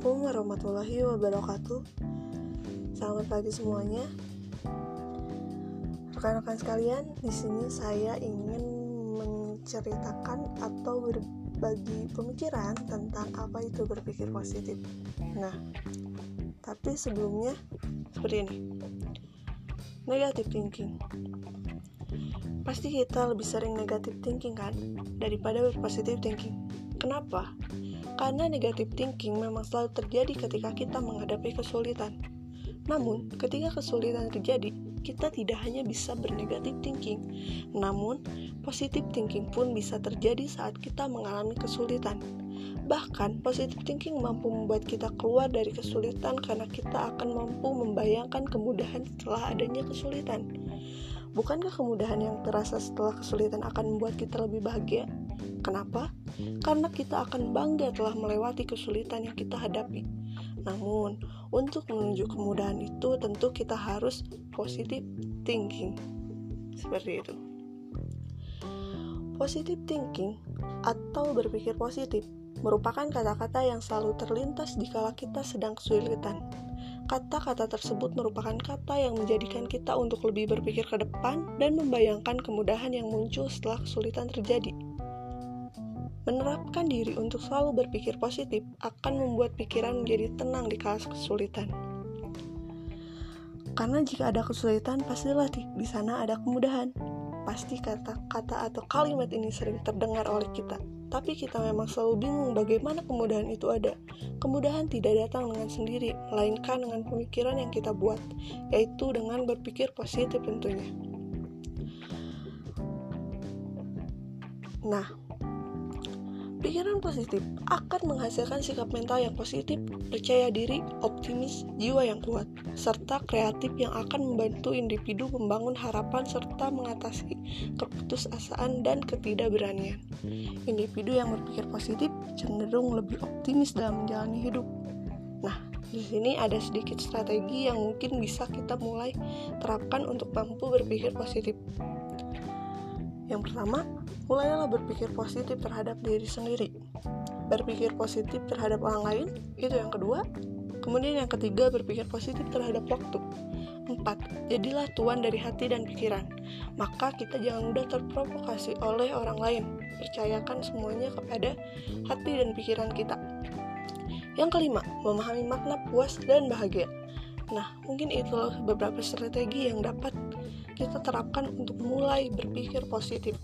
Assalamualaikum warahmatullahi wabarakatuh. Selamat pagi semuanya. Rekan-rekan sekalian, di sini saya ingin menceritakan atau berbagi pemikiran tentang apa itu berpikir positif. Nah, tapi sebelumnya seperti ini. Negative thinking. Pasti kita lebih sering negative thinking kan daripada positive thinking. Kenapa? Karena negative thinking memang selalu terjadi ketika kita menghadapi kesulitan. Namun, ketika kesulitan terjadi, kita tidak hanya bisa bernegatif thinking, namun positive thinking pun bisa terjadi saat kita mengalami kesulitan. Bahkan, positive thinking mampu membuat kita keluar dari kesulitan karena kita akan mampu membayangkan kemudahan setelah adanya kesulitan. Bukankah kemudahan yang terasa setelah kesulitan akan membuat kita lebih bahagia? Kenapa? Karena kita akan bangga telah melewati kesulitan yang kita hadapi. Namun, untuk menuju kemudahan itu tentu kita harus positive thinking. Seperti itu. Positive thinking atau berpikir positif merupakan kata-kata yang selalu terlintas di kala kita sedang kesulitan. Kata-kata tersebut merupakan kata yang menjadikan kita untuk lebih berpikir ke depan dan membayangkan kemudahan yang muncul setelah kesulitan terjadi. Menerapkan diri untuk selalu berpikir positif akan membuat pikiran menjadi tenang di kala kesulitan. Karena jika ada kesulitan, pastilah di, sana ada kemudahan. Pasti kata-kata atau kalimat ini sering terdengar oleh kita, tapi kita memang selalu bingung bagaimana kemudahan itu ada. Kemudahan tidak datang dengan sendiri, melainkan dengan pemikiran yang kita buat, yaitu dengan berpikir positif tentunya. Nah, Pikiran positif akan menghasilkan sikap mental yang positif, percaya diri, optimis, jiwa yang kuat, serta kreatif yang akan membantu individu membangun harapan serta mengatasi keputusasaan dan ketidakberanian. Individu yang berpikir positif cenderung lebih optimis dalam menjalani hidup. Nah, di sini ada sedikit strategi yang mungkin bisa kita mulai terapkan untuk mampu berpikir positif. Yang pertama, mulailah berpikir positif terhadap diri sendiri. Berpikir positif terhadap orang lain, itu yang kedua. Kemudian yang ketiga, berpikir positif terhadap waktu. Empat, jadilah tuan dari hati dan pikiran. Maka kita jangan mudah terprovokasi oleh orang lain. Percayakan semuanya kepada hati dan pikiran kita. Yang kelima, memahami makna puas dan bahagia. Nah, mungkin itulah beberapa strategi yang dapat kita terapkan untuk mulai berpikir positif.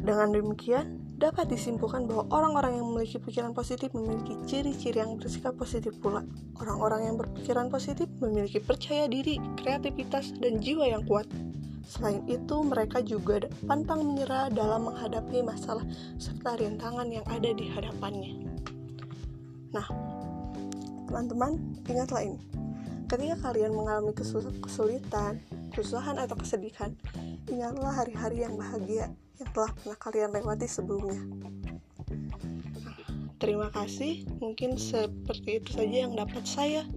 Dengan demikian, dapat disimpulkan bahwa orang-orang yang memiliki pikiran positif memiliki ciri-ciri yang bersikap positif pula. Orang-orang yang berpikiran positif memiliki percaya diri, kreativitas, dan jiwa yang kuat. Selain itu, mereka juga pantang menyerah dalam menghadapi masalah serta rintangan yang ada di hadapannya. Nah, teman-teman, ingatlah ini. Ketika kalian mengalami kesulitan, kesusahan atau kesedihan, ingatlah hari-hari yang bahagia yang telah pernah kalian lewati sebelumnya. Terima kasih, mungkin seperti itu saja yang dapat saya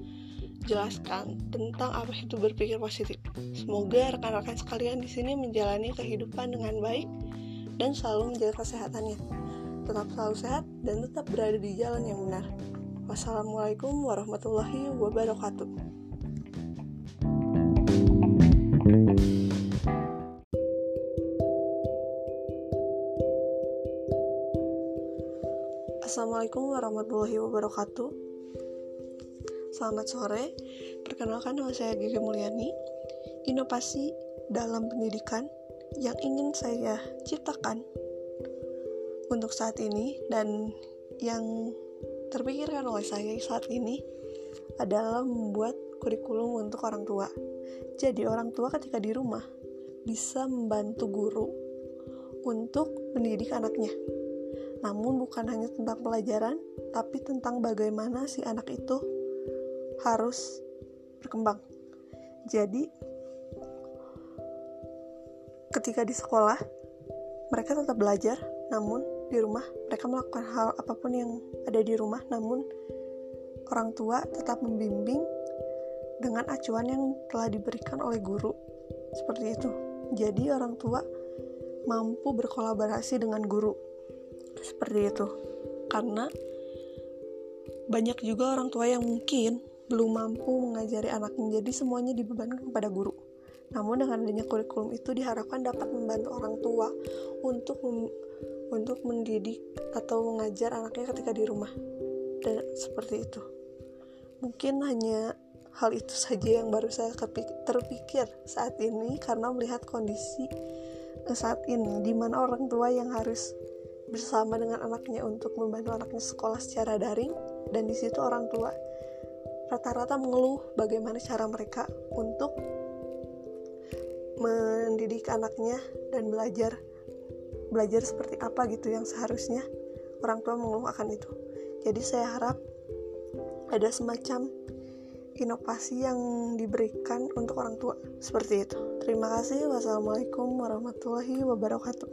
jelaskan tentang apa itu berpikir positif. Semoga rekan-rekan sekalian di sini menjalani kehidupan dengan baik dan selalu menjaga kesehatannya. Tetap selalu sehat dan tetap berada di jalan yang benar. Wassalamualaikum warahmatullahi wabarakatuh. Assalamualaikum warahmatullahi wabarakatuh. Selamat sore. Perkenalkan nama saya Gigi Mulyani. Inovasi dalam pendidikan yang ingin saya ciptakan untuk saat ini dan yang terpikirkan oleh saya saat ini adalah membuat kurikulum untuk orang tua. Jadi orang tua ketika di rumah bisa membantu guru untuk mendidik anaknya namun bukan hanya tentang pelajaran, tapi tentang bagaimana si anak itu harus berkembang. Jadi, ketika di sekolah, mereka tetap belajar, namun di rumah mereka melakukan hal apa pun yang ada di rumah, namun orang tua tetap membimbing dengan acuan yang telah diberikan oleh guru. Seperti itu. Jadi orang tua mampu berkolaborasi dengan guru seperti itu karena Banyak juga orang tua yang mungkin belum mampu mengajari anaknya, jadi semuanya dibebankan kepada guru. Namun dengan adanya kurikulum itu diharapkan dapat membantu orang tua untuk untuk mendidik atau mengajar anaknya ketika di rumah. Dan seperti itu. Mungkin hanya hal itu saja yang baru saya terpikir saat ini karena melihat kondisi saat ini di mana orang tua yang harus bersama dengan anaknya untuk membantu anaknya sekolah secara daring dan di situ orang tua rata-rata mengeluh bagaimana cara mereka untuk mendidik anaknya dan belajar belajar seperti apa gitu yang seharusnya orang tua mengeluh akan itu. Jadi saya harap ada semacam inovasi yang diberikan untuk orang tua seperti itu. Terima kasih. Wassalamualaikum warahmatullahi wabarakatuh.